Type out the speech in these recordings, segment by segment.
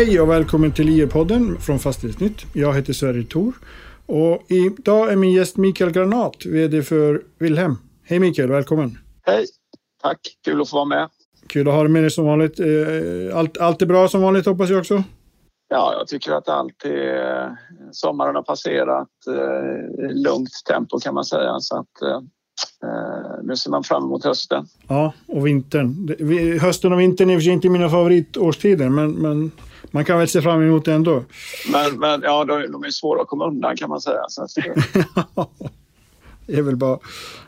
Hej och välkommen till IE-podden från Fastighetsnytt. Jag heter Sverre Thor och idag är min gäst Mikael Granat, VD för Wilhelm. Hej Mikael, välkommen! Hej, tack, kul att få vara med. Kul att ha dig med dig som vanligt. Eh, allt, allt är bra som vanligt hoppas jag också? Ja, jag tycker att allt är... Sommaren har passerat eh, lugnt tempo kan man säga. Så att, eh, eh, nu ser man fram emot hösten. Ja, och vintern. Hösten och vintern är i och för sig inte mina favoritårstider, men, men man kan väl se fram emot det ändå. Men, men ja, de, är svåra att komma undan kan man säga. Så det är väl bara,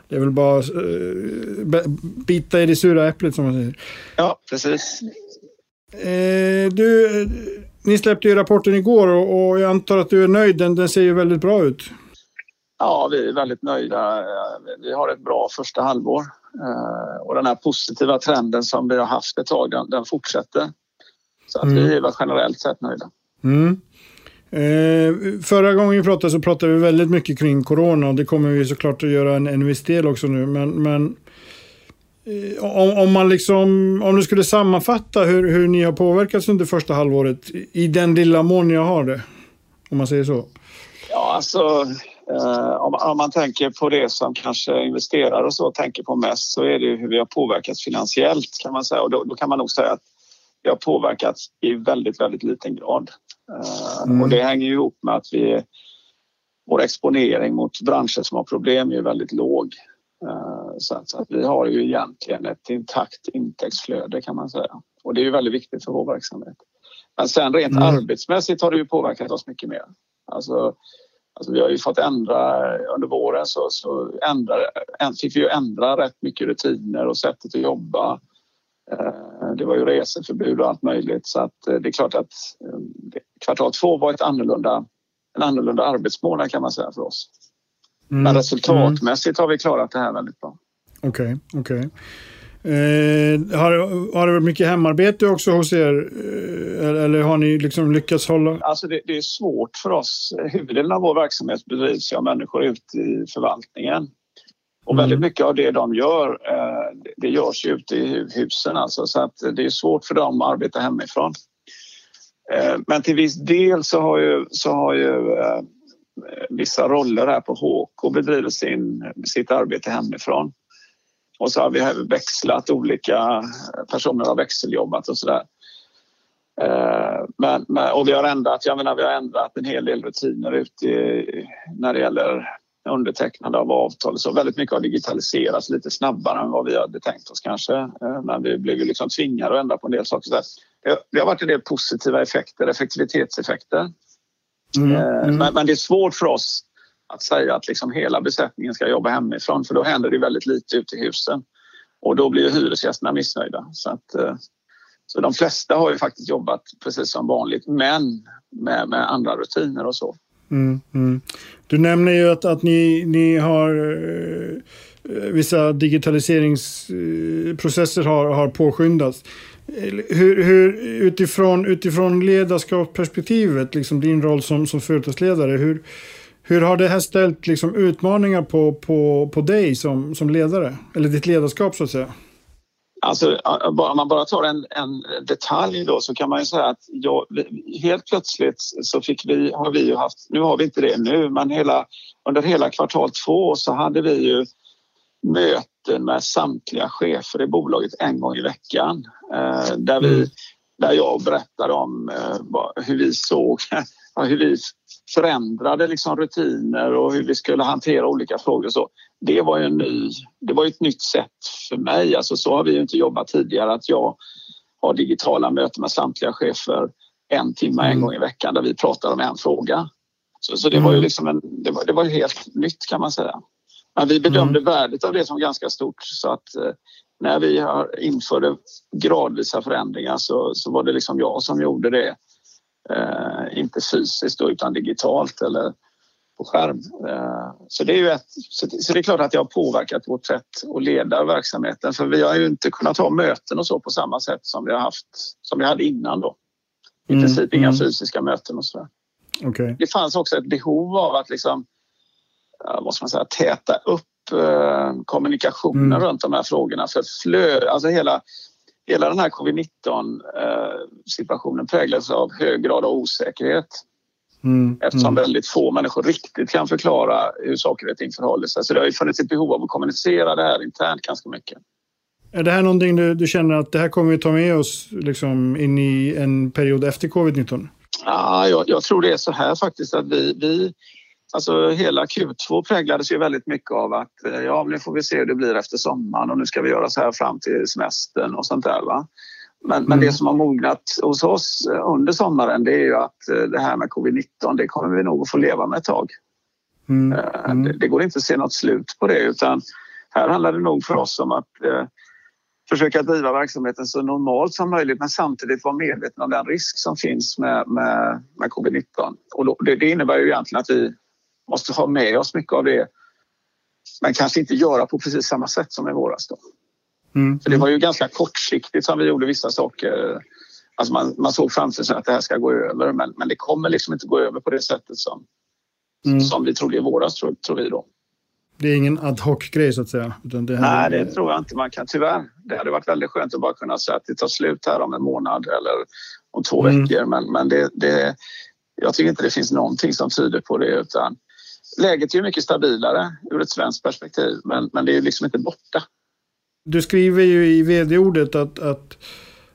det är väl bara uh, bita i det sura äpplet som man säger. Ja, precis. Eh, du, ni släppte ju rapporten igår och, och, jag antar att du är nöjd. Den, den ser ju väldigt bra ut. Ja, vi är väldigt nöjda. Vi har ett bra första halvår eh, och den här positiva trenden som vi har haft ett tag, den, den fortsätter. Så att mm. vi är generellt sett nöjda. Mm. Eh, förra gången vi pratade så pratade vi väldigt mycket kring corona och det kommer vi såklart att göra en, en viss del också nu. Men, men eh, om, om, man liksom, om du skulle sammanfatta hur, hur ni har påverkats under första halvåret i den lilla mån jag har det. Om man säger så. Ja, alltså eh, om, om, man tänker på det som kanske investerare och så tänker på mest så är det hur vi har påverkats finansiellt kan man säga och då, då kan man nog säga att vi har påverkats i väldigt, väldigt liten grad. Eh, mm. Och det hänger ihop med att vi, vår exponering mot branscher som har problem är väldigt låg. Eh, så att, så att vi har ju egentligen ett intakt intäktsflöde kan man säga. Och det är ju väldigt viktigt för vår verksamhet. Men sen rent mm. arbetsmässigt har det ju påverkat oss mycket mer. Alltså, alltså vi har ju fått ändra under våren så, så ändra, fick vi ju ändra rätt mycket rutiner och sättet att jobba. Eh, det var ju reseförbud och allt möjligt så att det är klart att kvartal två var ett annorlunda, en annorlunda arbetsmånad kan man säga för oss. Mm. Men resultatmässigt har vi klarat det här väldigt bra. Okej, okay, okej. Okay. Eh, har, har det varit mycket hemarbete också hos er? Eh, eller har ni liksom lyckats hålla? Alltså det, det, är svårt för oss. Huvuddelen av vår verksamhet bedrivs av människor ute i förvaltningen. Och väldigt mm. mycket av det de gör, eh, det görs ju ute i husen alltså, så att det är svårt för dem att arbeta hemifrån. Eh, men till viss del så har ju, så har ju eh, vissa roller här på HK bedrivit sin, sitt arbete hemifrån. Och så har vi växlat olika personer har växeljobbat och sådär. Men, och vi har ändrat, jag menar, vi har ändrat en hel del rutiner ute när det gäller undertecknande av avtal. Så väldigt mycket har digitaliserats lite snabbare än vad vi hade tänkt oss kanske. Men vi blev ju liksom tvingade att ändra på en del saker. Det har varit en del positiva effekter, effektivitetseffekter. Mm, eh, mm. Men, men, det är svårt för oss att säga att liksom hela besättningen ska jobba hemifrån för då händer det väldigt lite ute i husen. Och då blir hyresgästerna missnöjda. Så, att, eh, så de flesta har ju faktiskt jobbat precis som vanligt men med, med andra rutiner och så. Mm, mm. Du nämner ju att, att ni, ni har eh, vissa digitaliseringsprocesser eh, har, har påskyndats. Hur, hur, utifrån, utifrån ledarskapsperspektivet, liksom din roll som, som företagsledare, hur, hur har det här ställt liksom utmaningar på, på, på dig som, som ledare? Eller ditt ledarskap så att säga? Alltså, om man bara tar en, en detalj då så kan man ju säga att jag, helt plötsligt så fick vi, har vi ju haft, nu har vi inte det nu, men hela, under hela kvartal två så hade vi ju möten med samtliga chefer i bolaget en gång i veckan eh, där, vi, mm. där jag berättade om eh, hur vi såg, hur vi förändrade liksom rutiner och hur vi skulle hantera olika frågor. Så det var ju en ny, det var ett nytt sätt för mig. Alltså så har vi inte jobbat tidigare att jag har digitala möten med samtliga chefer en timme en mm. gång i veckan där vi pratar om en fråga. Så, så det var ju mm. liksom en, det var, det var helt nytt kan man säga. Men vi bedömde mm. värdet av det som ganska stort så att eh, när vi införde gradvisa förändringar så, så var det liksom jag som gjorde det. Eh, inte fysiskt då, utan digitalt eller på skärm. Eh, så, det är ju ett, så, det, så det är klart att det har påverkat vårt sätt att leda verksamheten för vi har ju inte kunnat ha möten och så på samma sätt som vi har haft som vi hade innan då. I mm. princip inga mm. fysiska möten och sådär. Okay. Det fanns också ett behov av att liksom vad ska man säga, täta upp eh, kommunikationen mm. runt de här frågorna. För flö, alltså hela, hela den här covid-19 situationen präglas av hög grad av osäkerhet. Mm, eftersom mm. väldigt få människor riktigt kan förklara hur saker och ting förhåller sig. Så det har ju funnits ett behov av att kommunicera det här internt ganska mycket. Är det här någonting du, du känner att det här kommer vi ta med oss liksom, in i en period efter covid-19? Ja, jag, jag, tror det är så här faktiskt att vi, vi Alltså hela Q2 präglades ju väldigt mycket av att ja, nu får vi se hur det blir efter sommaren och nu ska vi göra så här fram till semestern och sånt där. Va? Men, mm. men det som har mognat hos oss under sommaren det är ju att det här med covid-19 det kommer vi nog att få leva med ett tag. Mm. Mm. Det, det, går inte att se något slut på det utan här handlar det nog för oss om att eh, försöka driva verksamheten så normalt som möjligt men samtidigt vara medvetna om den risk som finns med, med, med covid-19. Och då, det, det, innebär ju egentligen att vi måste ha med oss mycket av det men kanske inte göra på precis samma sätt som i våras. Då. Mm. För det var ju ganska kortsiktigt som vi gjorde vissa saker. Alltså man, man såg framför sig att det här ska gå över men, men det kommer liksom inte gå över på det sättet som, mm. som vi trodde i våras, tror, tror vi då. Det är ingen ad hoc-grej så att säga? Det Nej, det tror jag inte man kan. Tyvärr. Det hade varit väldigt skönt att bara kunna säga att det tar slut här om en månad eller om två mm. veckor. Men, men det, det, jag tycker inte det finns någonting som tyder på det. Utan läget är ju mycket stabilare ur ett svenskt perspektiv, men, men det är liksom inte borta. Du skriver ju i vd-ordet att, att,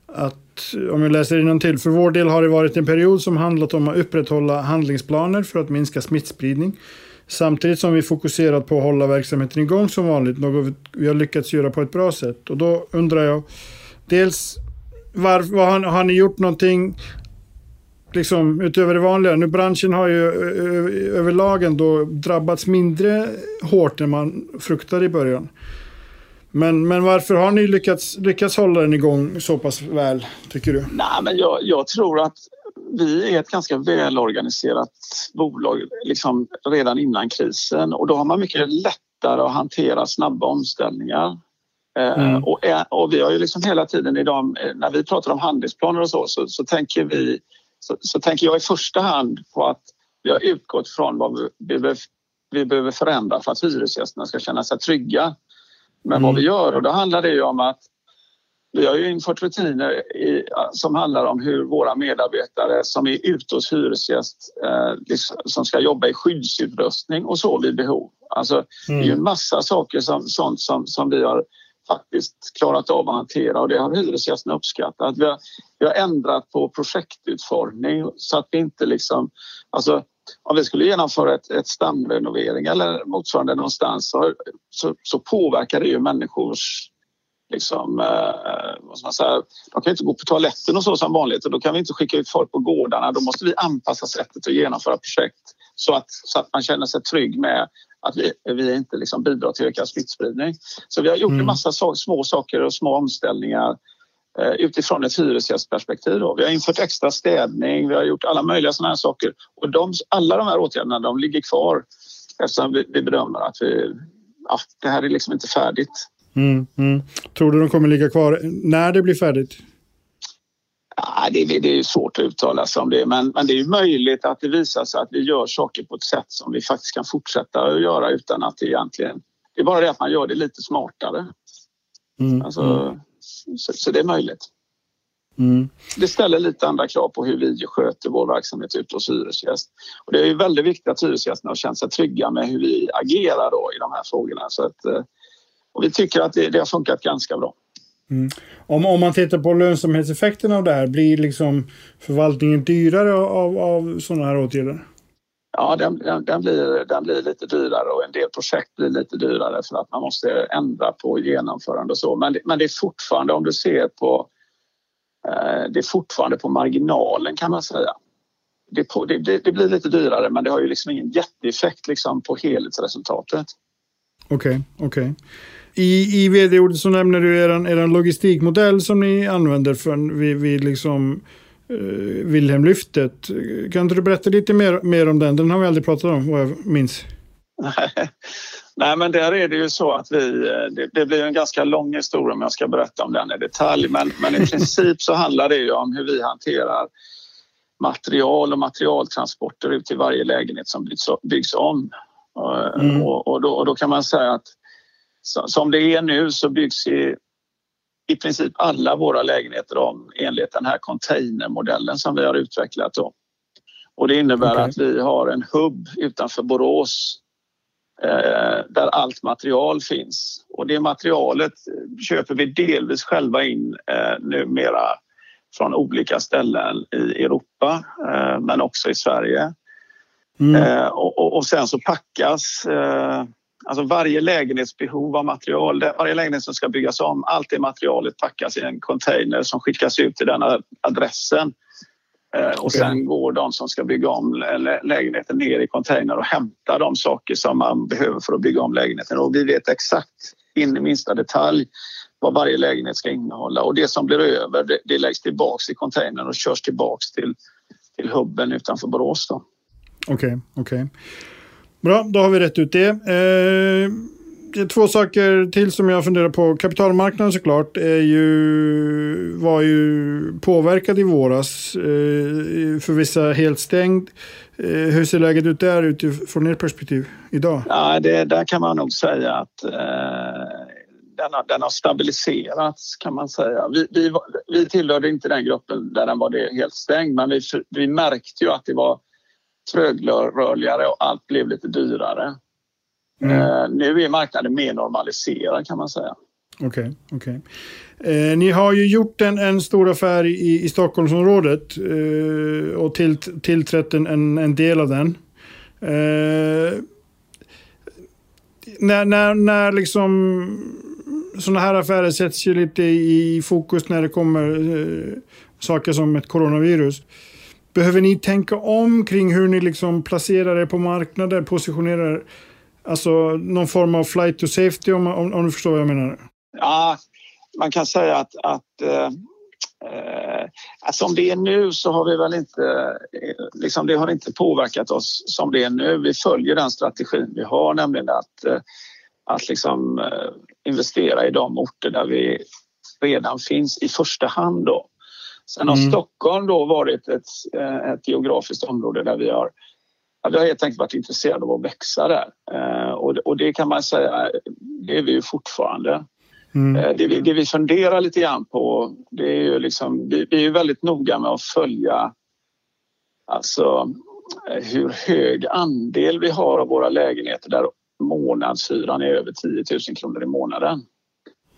att, om jag läser till, för vår del har det varit en period som handlat om att upprätthålla handlingsplaner för att minska smittspridning Samtidigt som vi fokuserat på att hålla verksamheten igång som vanligt, något vi har lyckats göra på ett bra sätt. Och då undrar jag, dels var, var har, har ni gjort någonting liksom, utöver det vanliga? Nu branschen har ju överlag ändå drabbats mindre hårt än man fruktade i början. Men, men varför har ni lyckats, lyckats hålla den igång så pass väl, tycker du? Nej, men jag, jag tror att vi är ett ganska välorganiserat bolag liksom redan innan krisen och då har man mycket lättare att hantera snabba omställningar. Eh, mm. Och, och, vi har ju liksom hela tiden idag, när vi pratar om handlingsplaner och så, så, så tänker vi så, så, tänker jag i första hand på att vi har utgått från vad vi, vi, behöver, vi behöver förändra för att hyresgästerna ska känna sig trygga med mm. vad vi gör. Och då handlar det ju om att vi har ju infört rutiner i, som handlar om hur våra medarbetare som är ute hos hyresgäst eh, liksom, som ska jobba i skyddsutrustning och så vid behov. Alltså, mm. Det är ju en massa saker som, sånt som, som vi har faktiskt klarat av att hantera och det har hyresgästerna uppskattat. Vi har, vi har ändrat på projektutformning så att vi inte liksom... Alltså, om vi skulle genomföra ett, ett stamrenovering eller motsvarande någonstans så, så, så påverkar det ju människors liksom, eh, vad ska man säga, de kan inte gå på toaletten och så som vanligt och då kan vi inte skicka ut folk på gårdarna. Då måste vi anpassa sättet att genomföra projekt så att, så att man känner sig trygg med att vi, vi inte liksom bidrar till ökad smittspridning. Så vi har gjort mm. en massa so små saker och små omställningar eh, utifrån ett hyresgästperspektiv. Då. Vi har infört extra städning, vi har gjort alla möjliga sådana här saker och de, alla de här åtgärderna de ligger kvar eftersom vi, vi bedömer att vi, ja, det här är liksom inte färdigt. Mm, mm. Tror du de kommer ligga kvar när det blir färdigt? Ja, det, det är svårt att uttala sig om det, men, men det är möjligt att det visar sig att vi gör saker på ett sätt som vi faktiskt kan fortsätta att göra utan att det egentligen... Det är bara det att man gör det lite smartare. Mm, alltså, mm. så, så, det är möjligt. Mm. Det ställer lite andra krav på hur vi sköter vår verksamhet ute hos hyresgäst. Och det är väldigt viktigt att hyresgästerna har känt sig trygga med hur vi agerar då i de här frågorna. Så att, eh, och vi tycker att det, det har funkat ganska bra. Mm. Om, om man tittar på lönsamhetseffekten av det här, blir liksom förvaltningen dyrare av, av sådana här åtgärder? Ja, den, den, den, blir, den blir lite dyrare och en del projekt blir lite dyrare för att man måste ändra på genomförande och så. Men det, men det är fortfarande, om du ser på, eh, det är fortfarande på marginalen kan man säga. Det, på, det, det, blir lite dyrare men det har ju liksom ingen jätteeffekt liksom på helhetsresultatet. Okej, okay, okej. Okay. I, i vd-ordet så nämner du er, er logistikmodell som ni använder för, vid, vid liksom, uh, Wilhelmlyftet. Kan inte du berätta lite mer, mer om den? Den har vi aldrig pratat om vad jag minns. Nej, men där är det ju så att vi, det, det, blir en ganska lång historia om jag ska berätta om den i detalj. Men, men i princip så handlar det ju om hur vi hanterar material och materialtransporter ut till varje lägenhet som byggs, byggs om. Mm. Och, och, då, och, då, kan man säga att som det är nu så byggs i i princip alla våra lägenheter om enligt den här containermodellen som vi har utvecklat. Då. Och det innebär okay. att vi har en hubb utanför Borås eh, där allt material finns. Och det materialet köper vi delvis själva in eh, numera från olika ställen i Europa eh, men också i Sverige. Mm. Eh, och, och, sen så packas eh, Alltså varje lägenhetsbehov av material, varje lägenhet som ska byggas om, allt det materialet packas i en container som skickas ut till den adressen. Eh, och sen går de som ska bygga om lägenheten ner i container och hämtar de saker som man behöver för att bygga om lägenheten. Och vi vet exakt in i minsta detalj vad varje lägenhet ska innehålla och det som blir över det, det läggs tillbaks i containern och körs tillbaks till, till hubben utanför Borås. Okej, okej. Okay, okay. Bra, då har vi rätt ut det. Eh, det är två saker till som jag funderar på. Kapitalmarknaden såklart är ju, var ju påverkad i våras. Eh, för vissa helt stängd. Eh, hur ser läget ut där utifrån ert perspektiv idag? Ja, det, där kan man nog säga att eh, den, har, den har stabiliserats kan man säga. Vi, vi, vi tillhörde inte den gruppen där den var helt stängd men vi, vi märkte ju att det var trögrörligare och allt blev lite dyrare. Mm. Eh, nu är marknaden mer normaliserad kan man säga. Okej, okay, okay, eh, Ni har ju gjort en, en stor affär i, i Stockholmsområdet eh, och till, tillträtt en, en, del av den. Eh, när, när, när liksom sådana här affärer sätts ju lite i fokus när det kommer eh, saker som ett coronavirus. Behöver ni tänka om kring hur ni liksom placerar er på marknader, positionerar Alltså någon form av flight to safety om, om, om du förstår vad jag menar? Ja, man kan säga att, att eh, eh alltså som det är nu så har vi väl inte, eh, liksom det har inte påverkat oss som det är nu. Vi följer den strategin vi har, nämligen att, eh, att liksom, eh, investera i de orter där vi redan finns i första hand. Då. Sen har mm. Stockholm då varit ett, eh, ett geografiskt område där vi har vi har helt enkelt varit intresserade av att växa där. Eh, och, det kan man säga, det är vi ju fortfarande. Mm. Eh, det, vi, det vi funderar lite grann på, det är ju liksom, vi, vi är väldigt noga med att följa alltså, hur hög andel vi har av våra lägenheter där månadshyran är över 10 000 kronor i månaden.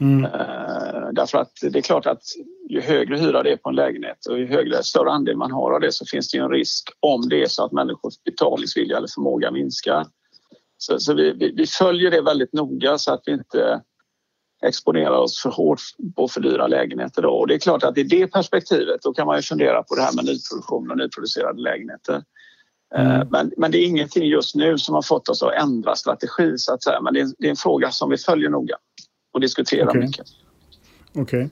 Mm. Uh, därför att det är klart att ju högre hyra det är på en lägenhet och ju högre, större andel man har av det så finns det en risk om det är så att människors betalningsvilja eller förmåga minskar. Så, så vi, vi, vi, följer det väldigt noga så att vi inte exponerar oss för hårt på för dyra lägenheter. Då. Och det är klart att i det perspektivet då kan man ju fundera på det här med nyproduktion och nyproducerade lägenheter. Eh, mm. Men, men det är ingenting just nu som har fått oss att ändra strategi så att säga. Men det är, det är en fråga som vi följer noga och diskuterar okay. mycket. Okej. Okay.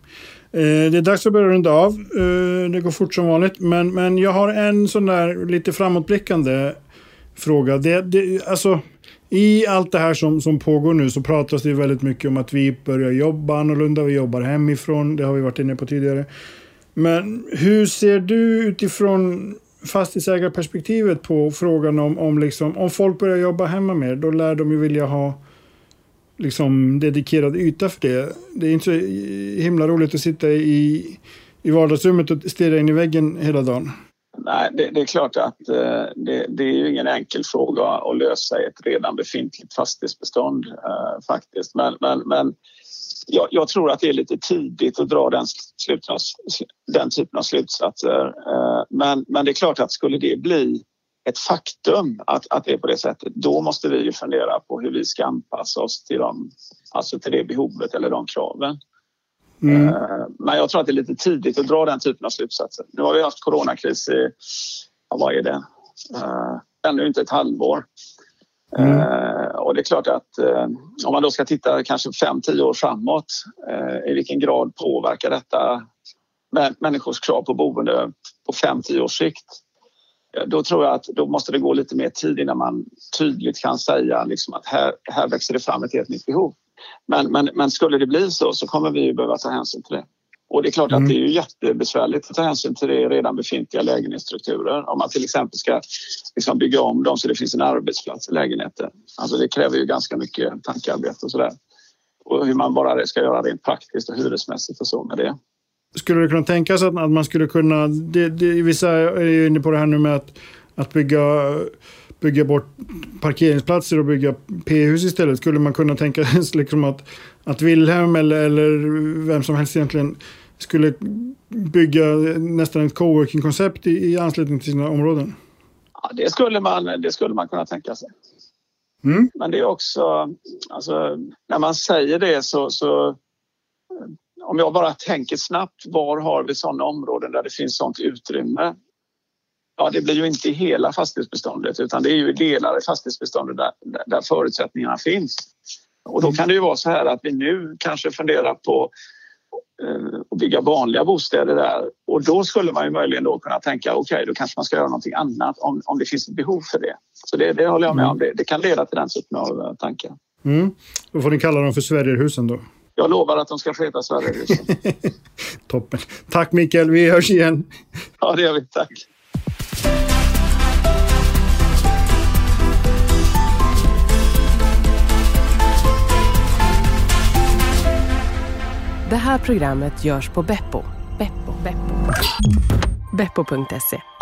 Eh, det är dags att börja runda av. Eh, det går fort som vanligt. Men, men jag har en sån där lite framåtblickande fråga. Det, det, alltså, I allt det här som, som pågår nu så pratas det väldigt mycket om att vi börjar jobba annorlunda. Vi jobbar hemifrån. Det har vi varit inne på tidigare. Men hur ser du utifrån fastighetsägarperspektivet på frågan om, om, liksom, om folk börjar jobba hemma mer? Då lär de ju vilja ha liksom dedikerad yta för det. Det är inte så himla roligt att sitta i, i vardagsrummet och stirra in i väggen hela dagen. Nej, det, det är klart att eh, det, det, är ju ingen enkel fråga att lösa i ett redan befintligt fastighetsbestånd eh, faktiskt. Men, men, men jag, jag, tror att det är lite tidigt att dra den, den typen av slutsatser. Eh, men, men det är klart att skulle det bli ett faktum att, att det är på det sättet, då måste vi ju fundera på hur vi ska anpassa oss till, dem, alltså till det behovet eller de kraven. Mm. Eh, men jag tror att det är lite tidigt att dra den typen av slutsatser. Nu har vi haft coronakris i, vad är det, uh, ännu inte ett halvår. Mm. Uh, och det är klart att om man då ska titta kanske fem tio år framåt, i vilken grad påverkar detta människors krav på boende på fem tio års sikt? Då tror jag att då måste det gå lite mer tid innan man tydligt kan säga liksom att här, här växer det fram ett helt nytt behov. Men, men, men skulle det bli så så kommer vi behöva ta hänsyn till det. Och det är klart mm. att det är ju jättebesvärligt att ta hänsyn till det redan befintliga lägenhetsstrukturer. Om man till exempel ska liksom bygga om dem så det finns en arbetsplats i lägenheten. Alltså det kräver ju ganska mycket tankearbete och sådär. och hur man bara ska göra rent praktiskt och hyresmässigt och så med det. Skulle det kunna tänkas att, att man skulle kunna, det, det, vissa är inne på det här nu med att, att bygga, bygga bort parkeringsplatser och bygga P-hus istället. Skulle man kunna tänka sig liksom att, att Wilhelm eller, eller vem som helst egentligen skulle bygga nästan ett coworking-koncept i, i anslutning till sina områden? Ja, det, skulle man, det skulle man kunna tänka sig. Mm. Men det är också, alltså, när man säger det så, så om jag bara tänker snabbt, var har vi sådana områden där det finns sådant utrymme? Ja, det blir ju inte i hela fastighetsbeståndet utan det är ju delar i fastighetsbeståndet där, där förutsättningarna finns. Och då kan det ju vara så här att vi nu kanske funderar på eh, att bygga vanliga bostäder där och då skulle man ju möjligen då kunna tänka okej, okay, då kanske man ska göra någonting annat om, om det finns ett behov för det. Så det, det håller jag med om. Det, det kan leda till den typen av eh, tankar. Mm. Då får ni kalla dem för Sverigehusen då? Jag lovar att de ska få heta Sverigehusen. Toppen. Tack Mikael, vi hörs igen. Ja, det gör vi. Tack. Det här programmet görs på Beppo. Beppo. Beppo. Beppo.se